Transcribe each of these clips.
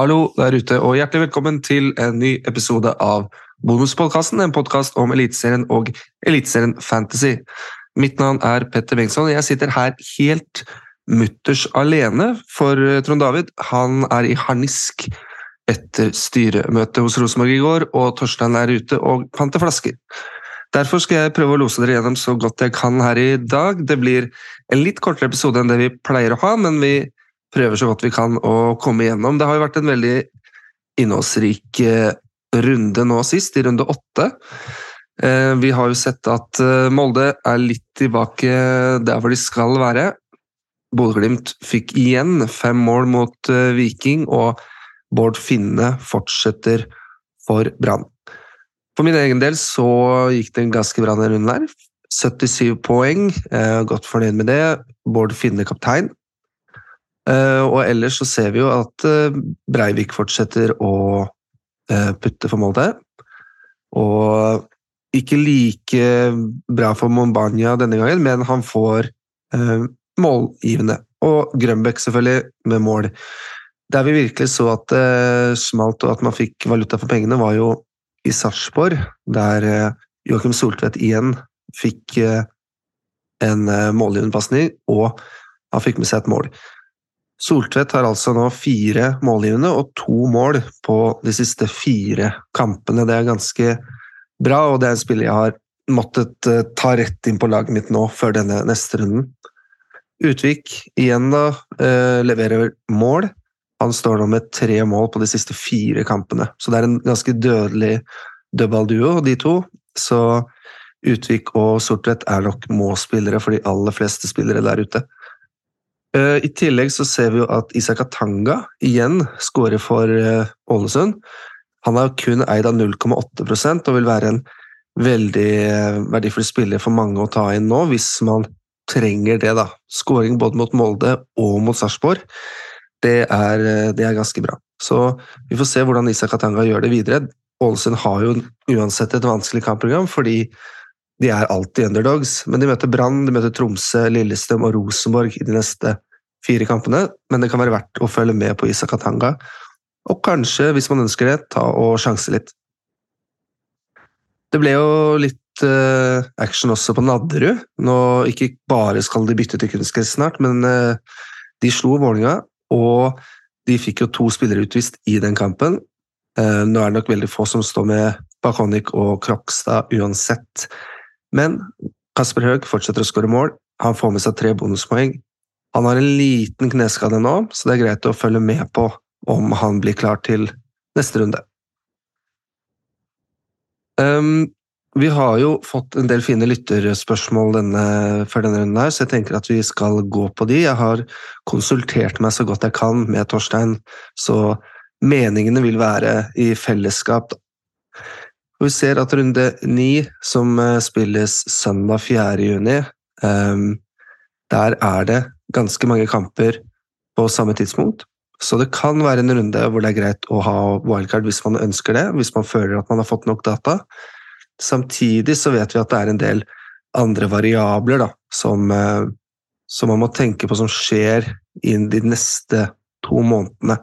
Hallo der ute, og hjertelig velkommen til en ny episode av Bonuspodkasten, en podkast om Eliteserien og Eliteserien Fantasy. Mitt navn er Petter Bengtsson, og jeg sitter her helt mutters alene, for Trond David han er i harnisk etter styremøtet hos Rosenborg i går, og Torstein er ute og panter flasker. Derfor skal jeg prøve å lose dere gjennom så godt jeg kan her i dag. Det blir en litt kortere episode enn det vi pleier å ha, men vi prøver så godt vi kan å komme igjennom. Det har jo vært en veldig innholdsrik eh, runde nå sist, i runde åtte. Eh, vi har jo sett at eh, Molde er litt tilbake der hvor de skal være. Bodø-Glimt fikk igjen fem mål mot Viking, og Bård Finne fortsetter for Brann. For min egen del så gikk det en ganske bra denne runden her. 77 poeng, godt fornøyd med det. Bård Finne kaptein. Eh, og ellers så ser vi jo at eh, Breivik fortsetter å eh, putte for Molde. Og ikke like bra for Mombania denne gangen, men han får målgivende. Og Grønbæk selvfølgelig, med mål. Der vi virkelig så at det smalt og at man fikk valuta for pengene, var jo i Sarpsborg, der Joakim Soltvedt igjen fikk en målgivende pasning, og han fikk med seg et mål. Soltvedt har altså nå fire målgivende og to mål på de siste fire kampene. Det er ganske bra, og det er en spiller jeg har måttet eh, ta rett inn på laget mitt nå før denne neste runden. Utvik igjen da eh, leverer mål. Han står nå med tre mål på de siste fire kampene, så det er en ganske dødelig dødballduo, de to. Så Utvik og Sortvedt er nok målspillere for de aller fleste spillere der ute. Eh, I tillegg så ser vi jo at Isak Atanga igjen skårer for eh, Ålesund. Han er jo kun eid av 0,8 og vil være en veldig eh, verdifull spiller for mange å ta inn nå, hvis man trenger det. da. Skåring både mot Molde og mot Sarpsborg, det, det, er ganske bra. Så vi får se hvordan Isak Atanga gjør det videre. Ålesund har jo uansett et vanskelig kampprogram, fordi de er alltid underdogs, men de møter Brann, de møter Tromsø, Lillestrøm og Rosenborg i de neste fire kampene. Men det kan være verdt å følge med på Isak Atanga, og kanskje, hvis man ønsker det, ta og sjanse litt. Det ble jo litt uh, action også på Nadderud. Nå ikke bare skal de bytte til kunstgress snart, men uh, de slo Vålinga, og de fikk jo to spillere utvist i den kampen. Uh, nå er det nok veldig få som står med Bakonik og Krokstad uansett. Men Kasper Høeg fortsetter å skåre mål. Han får med seg tre bonuspoeng. Han har en liten kneskade nå, så det er greit å følge med på om han blir klar til neste runde. Um, vi har jo fått en del fine lytterspørsmål denne, før denne runden, her, så jeg tenker at vi skal gå på de. Jeg har konsultert meg så godt jeg kan med Torstein, så meningene vil være i fellesskap. Og vi ser at runde ni, som eh, spilles søndag 4. juni, um, der er det ganske mange kamper på samme tidspunkt. Så det kan være en runde hvor det er greit å ha wildcard hvis man ønsker det, hvis man føler at man har fått nok data. Samtidig så vet vi at det er en del andre variabler da, som, eh, som man må tenke på som skjer inn de neste to månedene.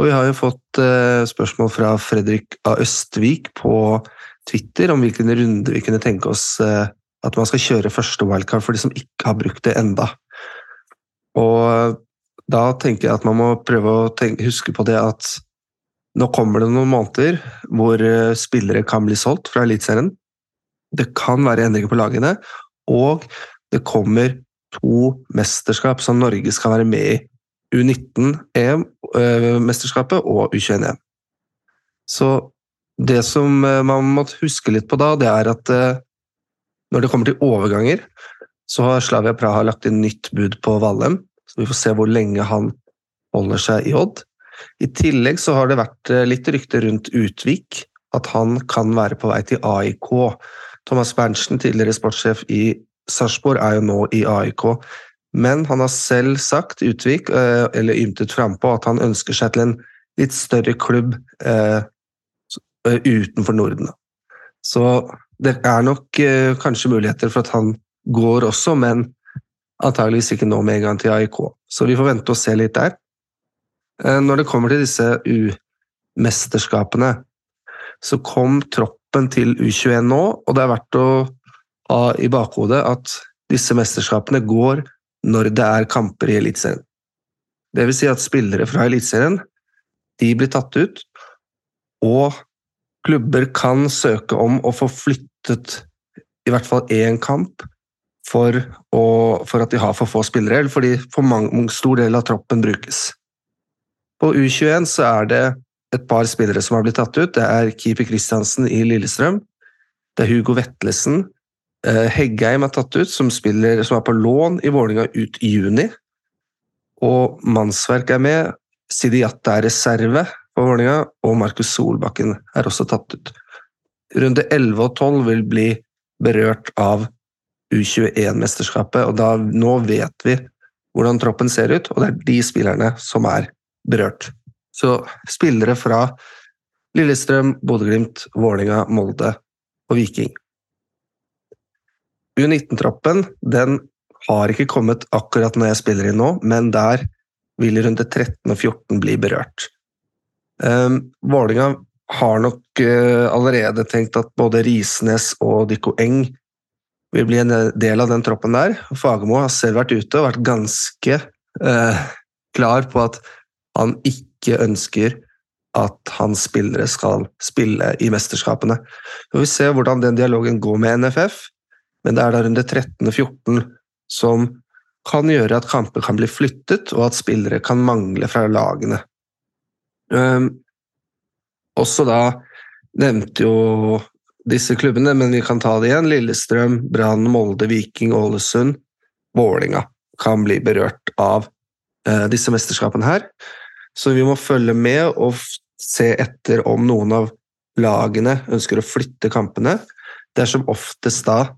Og vi har jo fått uh, spørsmål fra Fredrik A. Østvik på Twitter om hvilken runde vi kunne tenke oss uh, at man skal kjøre første wildcard for de som ikke har brukt det enda. Og da tenker jeg at man må prøve å tenke, huske på det at nå kommer det noen måneder hvor spillere kan bli solgt fra Eliteserien. Det kan være endringer på lagene, og det kommer to mesterskap som Norge skal være med i U19-mesterskapet e og U21-EM. Så det som eh, man må huske litt på da, det er at eh, når det kommer til overganger, så har Slavia Praha lagt inn nytt bud på Valheim. Så vi får se hvor lenge han holder seg i Odd. I tillegg så har det vært eh, litt rykter rundt Utvik, at han kan være på vei til AIK. Thomas Berntsen, tidligere sportssjef i Sarpsborg, er jo nå i AIK. Men han har selv sagt, Utvik, eh, eller ymtet frampå, at han ønsker seg til en litt større klubb eh, eh, utenfor Norden. Så det er nok kanskje muligheter for at han går også, men antageligvis ikke nå med en gang til AIK. Så vi får vente og se litt der. Når det kommer til disse U-mesterskapene, så kom troppen til U21 nå, og det er verdt å ha i bakhodet at disse mesterskapene går når det er kamper i Eliteserien. Det vil si at spillere fra Eliteserien blir tatt ut, og klubber kan søke om å få flyttet i hvert fall én kamp for, å, for, at de har for få spillere, eller fordi for mange, stor del av troppen brukes. På U21 så er det et par spillere som har blitt tatt ut. Det er Keeper Kristiansen i Lillestrøm. Det er Hugo Vetlesen. Eh, Heggheim er tatt ut, som, spiller, som er på lån i Vålinga ut i juni. Og Mannsverk er med. Sidiata er reserve på Vålinga, og Markus Solbakken er også tatt ut. Runde 11 og 12 vil bli berørt av U21-mesterskapet, og da, nå vet vi hvordan troppen ser ut, og det er de spillerne som er berørt. Så spillere fra Lillestrøm, Bodø-Glimt, Vålerenga, Molde og Viking. U19-troppen den har ikke kommet akkurat når jeg spiller inn nå, men der vil runde 13 og 14 bli berørt. Um, Vålinga har nok uh, allerede tenkt at både Risnes og Dikko Eng vil bli en del av den troppen der. Fagermo har selv vært ute og vært ganske uh, klar på at han ikke ønsker at hans spillere skal spille i mesterskapene. Vi får se hvordan den dialogen går med NFF, men det er da runde 13-14 som kan gjøre at kamper kan bli flyttet, og at spillere kan mangle fra lagene. Um, også da nevnte jo disse klubbene, men vi kan ta det igjen. Lillestrøm, Brann, Molde, Viking, Ålesund, Vålinga kan bli berørt av uh, disse mesterskapene her. Så vi må følge med og se etter om noen av lagene ønsker å flytte kampene. Det er som oftest da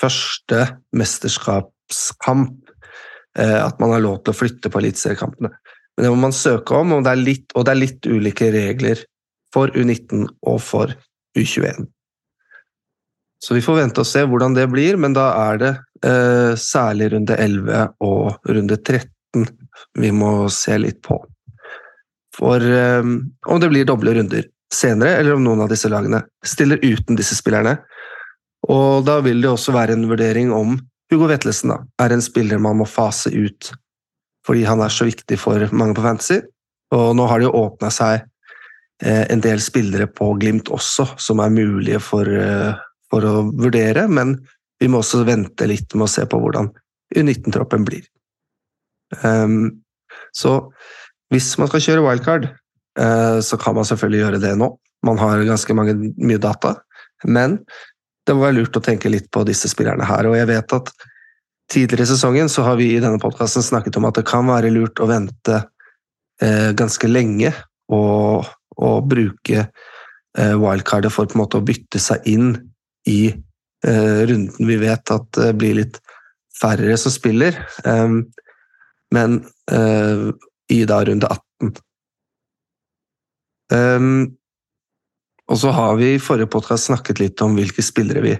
første mesterskapskamp eh, at man har lov til å flytte på eliteseriekampene. Men det må man søke om, og det, litt, og det er litt ulike regler for U19 og for U21. Så vi får vente og se hvordan det blir, men da er det eh, særlig runde 11 og runde 13 vi må se litt på for eh, om det blir doble runder senere, eller om noen av disse lagene stiller uten disse spillerne. Og da vil det også være en vurdering om Hugo Vetlesen da, er en spiller man må fase ut fordi han er så viktig for mange på Fantasy. Og nå har det jo åpna seg eh, en del spillere på Glimt også, som er mulige for, eh, for, å vurdere, men vi må også vente litt med å se på hvordan U19-troppen blir. Um, så hvis man skal kjøre wildcard, uh, så kan man selvfølgelig gjøre det nå. Man har ganske mange, mye data, men det må være lurt å tenke litt på disse spillerne her. Og jeg vet at tidligere i sesongen så har vi i denne podkasten snakket om at det kan være lurt å vente eh, ganske lenge og, og bruke eh, wildcardet for på en måte å bytte seg inn i eh, runden. Vi vet at det blir litt færre som spiller, Um, men uh, i da runde 18. Um, ehm, og så har vi i forrige podkast snakket litt om hvilke spillere vi,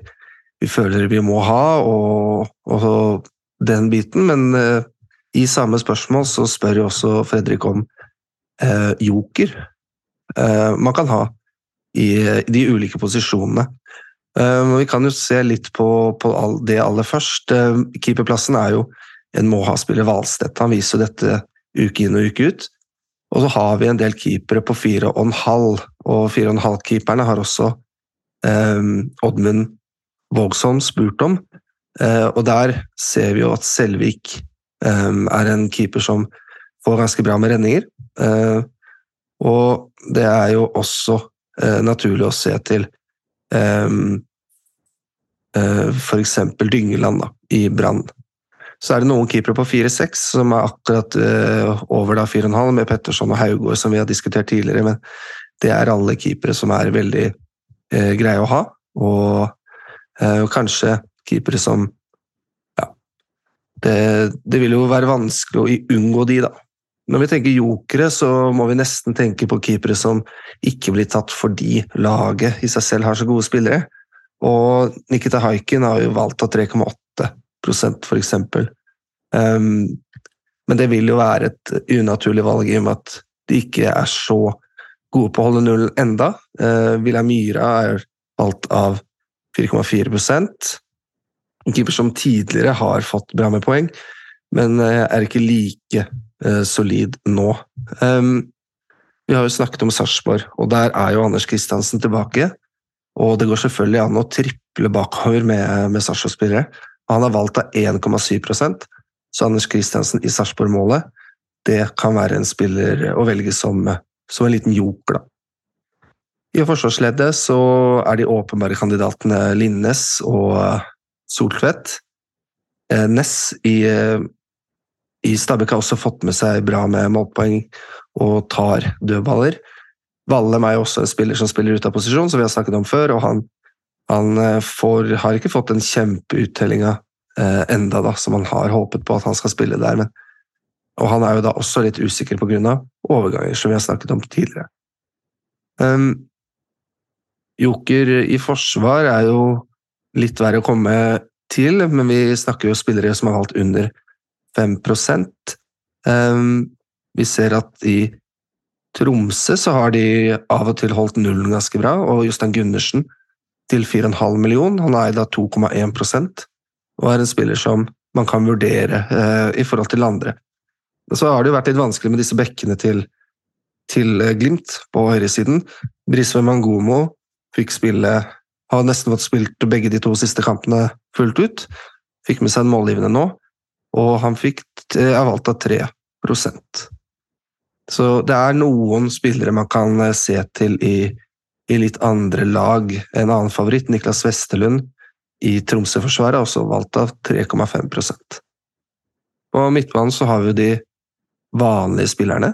vi føler vi må ha, og, og den biten, men uh, i samme spørsmål så spør jo også Fredrik om uh, joker uh, man kan ha i, i de ulike posisjonene. vi kan jo se litt på, på all, det aller først. keeperplassen er jo en må-ha-spiller Valstedt. Han viser jo dette uke inn og uke ut. Og så har vi en del keepere på fire og en halv, og fire og en halv-keeperne har også eh, Oddmund Vågsholm spurt om. Eh, og der ser vi jo at Selvik eh, er en keeper som får ganske bra med redninger. Eh, og det er jo også eh, naturlig å se til eh, f.eks. Dyngeland da, i Brann. Så er det noen keepere på 4-6 som er akkurat over over 4,5, med Petterson og Haugård, som vi har diskutert tidligere. Men det er alle keepere som er veldig eh, greie å ha. Og uh, kanskje keepere som Ja. Det, det, vil jo være vanskelig å unngå de, da. Når vi tenker jokere, så må vi nesten tenke på keepere som ikke blir tatt fordi laget i seg selv har så gode spillere. Og Nikita Haikin har jo valgt av 3,8% f.eks. Um, men det vil jo være et unaturlig valg i og med at de ikke er så gode på å holde nullen enda. Uh, Villa Myra er valgt av 4,4 En keeper som tidligere har fått bra med poeng, men uh, er ikke like uh, solid nå. Um, vi har jo snakket om Sarpsborg, og der er jo Anders Kristiansen tilbake. Og det går selvfølgelig an å triple bakover med, med Sarpsborg-spillere. Han har valgt av 1,7 så Anders Kristiansen i Sarpsborg-målet det kan være en spiller å velge som, som en liten joker, da. I forsvarsleddet så er de åpenbare kandidatene Linnes og Soltvedt. Eh, Ness i, i Stabæk har også fått med seg bra med målpoeng og tar dødballer. Vallem er jo også en spiller som spiller ut av posisjon, som vi har snakket om før. og Han, han eh, får, har ikke fått den kjempeuttellinga eh, enda da, som han har håpet på at han skal spille der. Men, og han er jo da også litt usikker pga. overganger, som vi har snakket om tidligere. Um, Joker i forsvar er jo litt verre å komme til, men vi snakker jo spillere som har valgt under 5 um, Vi ser at i Tromsø så har de av og til holdt nullen ganske bra, og Jostein Gundersen til 4,5 million. Han er da 2,1% og er en spiller som man kan vurdere uh, i forhold til andre. Så har det jo vært litt vanskelig med disse bekkene til, til eh, Glimt på høyresiden. Brisve Mangomo fikk spille Har nesten fått spilt begge de to siste kampene fullt ut. Fikk med seg en målgivende nå, og han fikk er valgt av 3% Så det er noen spillere man kan eh, se til i, i litt andre lag. En annen favoritt, Niklas Westerlund, i Tromsø-forsvaret, også valgt av 3,5% På midtbanen så har vi de vanlige spillerne.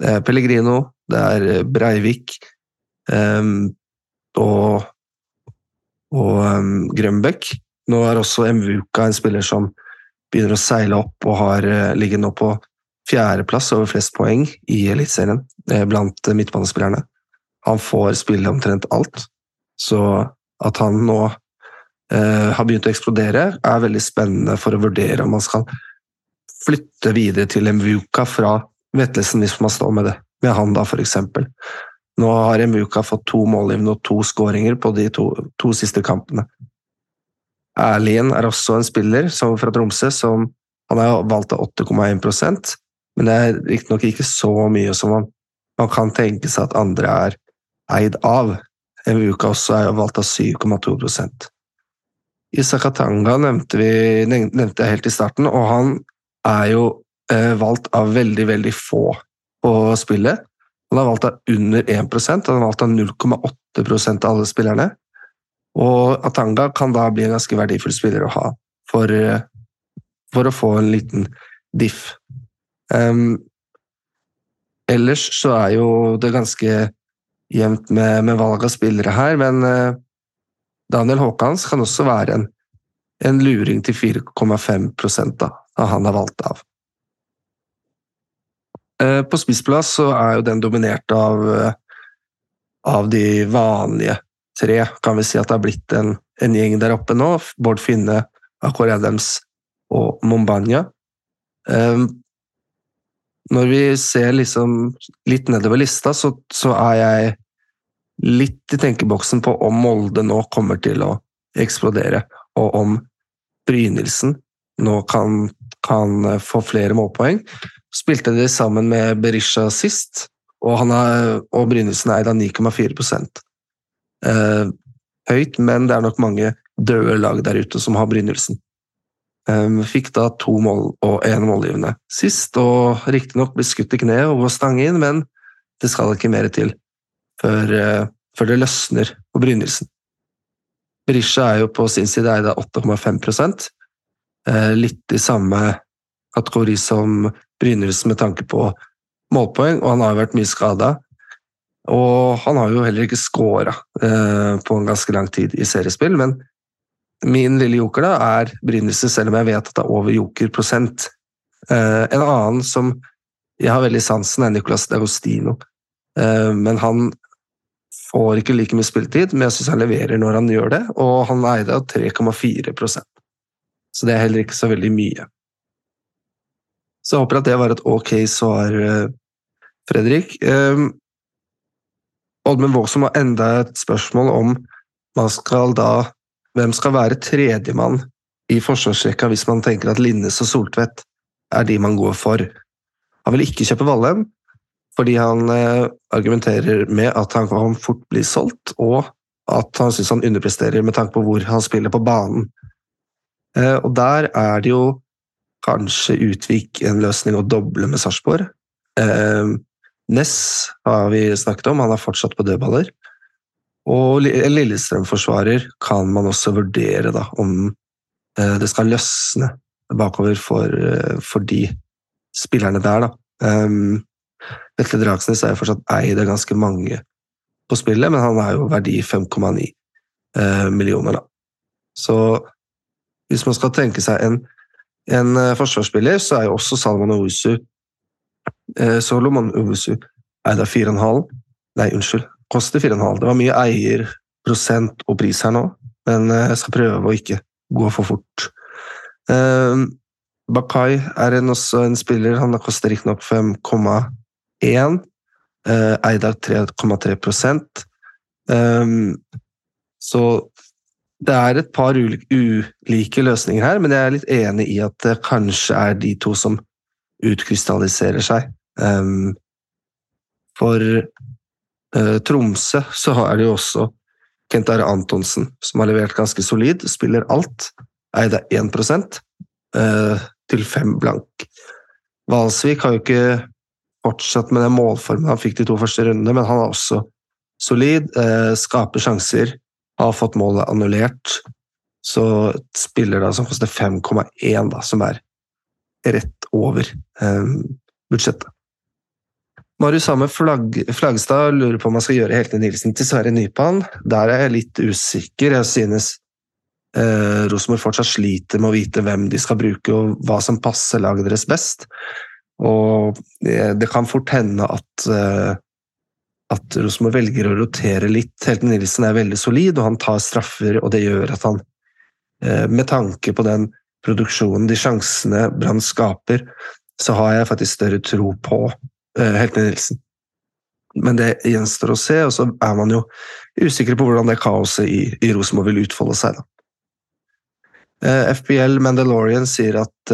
Det er Pellegrino, det er Breivik um, og, og um, Grønbæk. Nå er også Mvuka en spiller som begynner å seile opp og har, uh, ligger nå på fjerdeplass over flest poeng i Eliteserien uh, blant midtbanespillerne. Han får spille omtrent alt, så at han nå uh, har begynt å eksplodere, er veldig spennende for å vurdere om man skal flytte videre til Mvuka fra Vetlesen hvis man står med det, med han da, eksempel. Nå har Mvuka fått to målgivende og to skåringer på de to, to siste kampene. Erlien er også en spiller fra Tromsø som han har valgt av 8,1% men det er riktignok ikke så mye som man, man, kan tenke seg at andre er eid av. Mvuka også er valgt av 7,2% Isakatanga nevnte, vi, nevnte jeg helt i starten, og han er jo eh, valgt av veldig, veldig få på spillet. Han har valgt av under 1% han har valgt av 0,8% av alle spillerne. Og Atanga kan da bli en ganske verdifull spiller å ha for, eh, for å få en liten diff. Um, ellers så er jo det ganske jevnt med, med valg av spillere her, men uh, Daniel Haakons kan også være en, en luring til 4,5 da, han er valgt av. Eh, på spissplass så er jo den dominert av, eh, av de vanlige tre. Kan vi si at det har blitt en, en gjeng der oppe nå. Bård Finne, Akor Adams og Mombanya. Um, når vi ser liksom litt nedover lista, så, så, er jeg litt i tenkeboksen på om Molde nå kommer til å eksplodere, og om Brynildsen nå kan, kan, få flere målpoeng. Spilte de sammen med Berisha sist, og, han er, og Brynesen er da 9,4 eh, Høyt, men det er nok mange døde lag der ute som har Brynesen. Eh, fikk da to mål og én målgivende sist, og riktignok ble skutt i kneet og stange inn, men det skal ikke mer til før, eh, før det løsner på Brynesen. Berisha er jo på sin side eid av 8,5 uh, litt i samme kategori som Brynildsen med tanke på målpoeng, og han har jo vært mye skada. Og han har jo heller ikke scora eh, på en ganske lang tid i seriespill, men Min lille joker da er Brynildsen, selv om jeg vet at det er over jokerprosent. Eh, en annen som jeg har veldig sansen, er Nicolas D'Agostino. Uh, men han får ikke like mye spilletid, men jeg syns han leverer når han gjør det, og han eide av 3,4 Så det er heller ikke så veldig mye. Så jeg håper at det var et ok svar uh, Fredrik. Um, Oddmund Vågsom har enda et spørsmål om skal da, hvem skal være tredjemann i forsvarsrekka hvis man tenker at Linnes og Soltvedt er de man går for. Han vil ikke kjøpe Valheim, fordi han eh, argumenterer med at han kan fort bli solgt, og at han syns han underpresterer med tanke på hvor han spiller på banen. Eh, og der er det jo kanskje Utvik en løsning å doble med Sarpsborg. Eh, Ness har vi snakket om, han er fortsatt på dødballer. Og Lillestrøm-forsvarer kan man også vurdere da, om eh, det skal løsne bakover for, eh, for de spillerne der. Da. Vetle Dragsnes er jo fortsatt eid av ganske mange på spillet, men han er jo verdi 5,9 eh, millioner, da. Så hvis man skal tenke seg en, en uh, forsvarsspiller, så er jo også Salman Owusu eh, Solomon Owusu eid av 4,5 Nei, unnskyld, koster 4,5. Det var mye eierprosent og pris her nå, men eh, jeg skal prøve å ikke gå for fort. Eh, Bakai er en, også en spiller, han koster riktignok 5,1 1. Uh, Eidar 3,3 um, Så det er et par ulike løsninger her, men jeg er litt enig i at det kanskje er de to som utkrystalliserer seg. Um, for uh, Tromsø så er det jo også Kent Are Antonsen, som har levert ganske solid, spiller alt. Eide 1 uh, til 5 blank. Valsvik har jo ikke fortsatt med den målformen han fikk de to første rundene, men han er også solid, uh, skaper sjanser, har fått målet annullert. Så spiller da som koster 5,1, da, som er rett over eh, budsjettet. Marius Hammer Flagg, Flagstad lurer på om man skal gjøre Helte Nilsen til Sverre Nypan. Der er jeg litt usikker. Jeg synes eh, Rosenborg fortsatt sliter med å vite hvem de skal bruke og hva som passer laget deres best. Og det kan fort hende at, eh, at Rosenborg velger å rotere litt. Helten Nilsen er veldig solid, og han tar straffer, og det gjør at han, eh, med tanke på den produksjonen, de sjansene Brann skaper, så har jeg faktisk større tro på eh, Helten Nilsen. Men det gjenstår å se, og så er man jo usikker på hvordan det kaoset i, i Rosenborg vil utfolde seg. Da. FBL Mandalorian sier at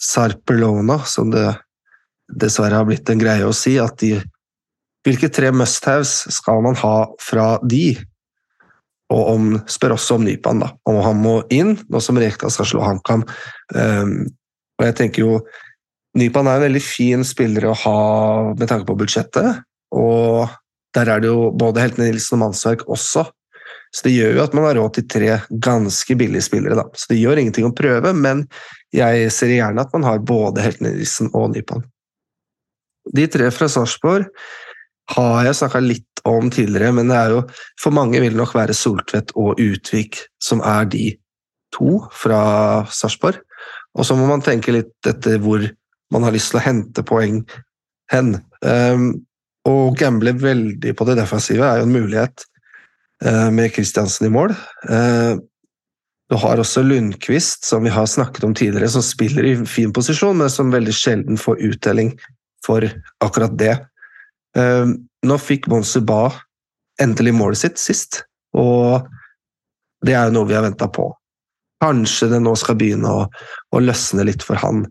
Sarpelona, som det dessverre har blitt en greie å si, at de Hvilke tre must-haves skal man ha fra de? Og om, spør også om Nypan, da. Om han må inn, nå som Rekdal skal slå HamKam. Um, og jeg tenker jo Nypan er en veldig fin spiller å ha med tanke på budsjettet. Og der er det jo både Heltene Nilsen og Mannsverk også. Så det gjør jo at man har råd til tre ganske billige spillere. Da. Så det gjør ingenting å prøve, men jeg ser gjerne at man har både Helten Nilsen og Nypan. De tre fra Sarpsborg har jeg snakka litt om tidligere, men det er jo, for mange vil det nok være Soltvedt og Utvik som er de to fra Sarpsborg. Og så må man tenke litt etter hvor man har lyst til å hente poeng hen. Um, å gamble veldig på det defensive er jo en mulighet uh, med Kristiansen i mål. Uh, du har også Lundqvist, som vi har snakket om tidligere, som spiller i fin posisjon, men som veldig sjelden får uttelling for akkurat det. Ehm, nå fikk Monsuba endelig målet sitt sist, og det er jo noe vi har venta på. Kanskje det nå skal begynne å, å løsne litt for han.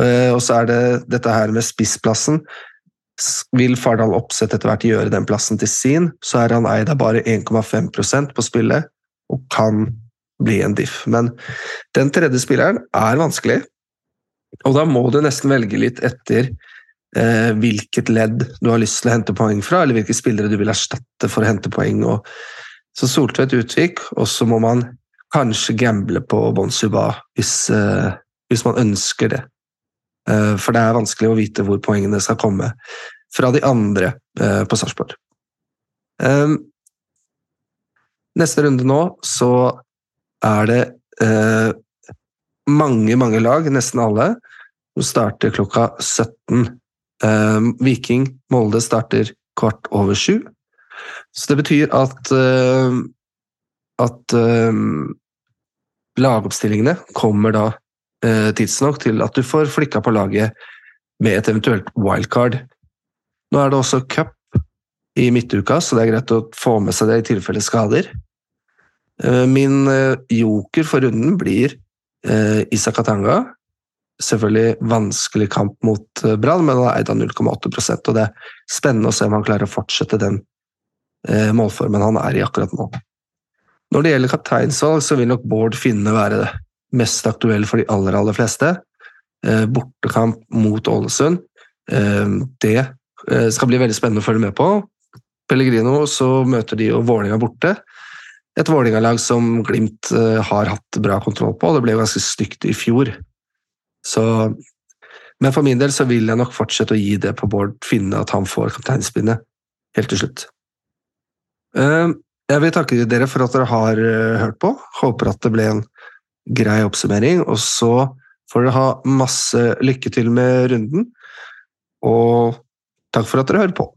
Ehm, og så er det dette her med spissplassen. Vil Fardal Opseth etter hvert gjøre den plassen til sin, så er han eid av bare 1,5% på spillet og kan bli en diff. Men den tredje spilleren er vanskelig, og da må du nesten velge litt etter eh, hvilket ledd du har lyst til å hente poeng fra, eller hvilke spillere du vil erstatte for å hente poeng. Og, så Soltvedt Utvik, og så må man kanskje gamble på Bonsuba hvis, eh, hvis man ønsker det. Eh, for det er vanskelig å vite hvor poengene skal komme fra de andre eh, på Sarpsborg. Eh, neste runde nå så er det eh, mange, mange lag, nesten alle, som starter klokka 17. Eh, Viking Molde starter kvart over sju. Så det betyr at eh, at eh, lagoppstillingene kommer da eh, tidsnok til at du får flikka på laget med et eventuelt wildcard. Nå er det også cup i midtuka, så det er greit å få med seg det i tilfelle skader. Eh, min eh, joker for runden blir eh, Isak Atanga. Selvfølgelig vanskelig kamp mot Brann, men han er eid av 0,8% og det er spennende å se om han klarer å fortsette den målformen han er i akkurat nå. Når det gjelder kapteinsvalg, så vil nok Bård Finne være det mest aktuelle for de aller, aller fleste. Bortekamp mot Ålesund. Det skal bli veldig spennende å følge med på. Pellegrino så møter de jo Vålerenga borte et Vålerenga-lag som Glimt har hatt bra kontroll på. Det ble ganske stygt i fjor. Så, men for min del så vil jeg nok fortsette å gi det på Bård Finne, at han får kapteinspinnet helt til slutt. Uh, jeg vil takke dere for at dere har uh, hørt på. Håper at det ble en grei oppsummering. Og så får dere ha masse lykke til med runden. Og takk for at dere hører på.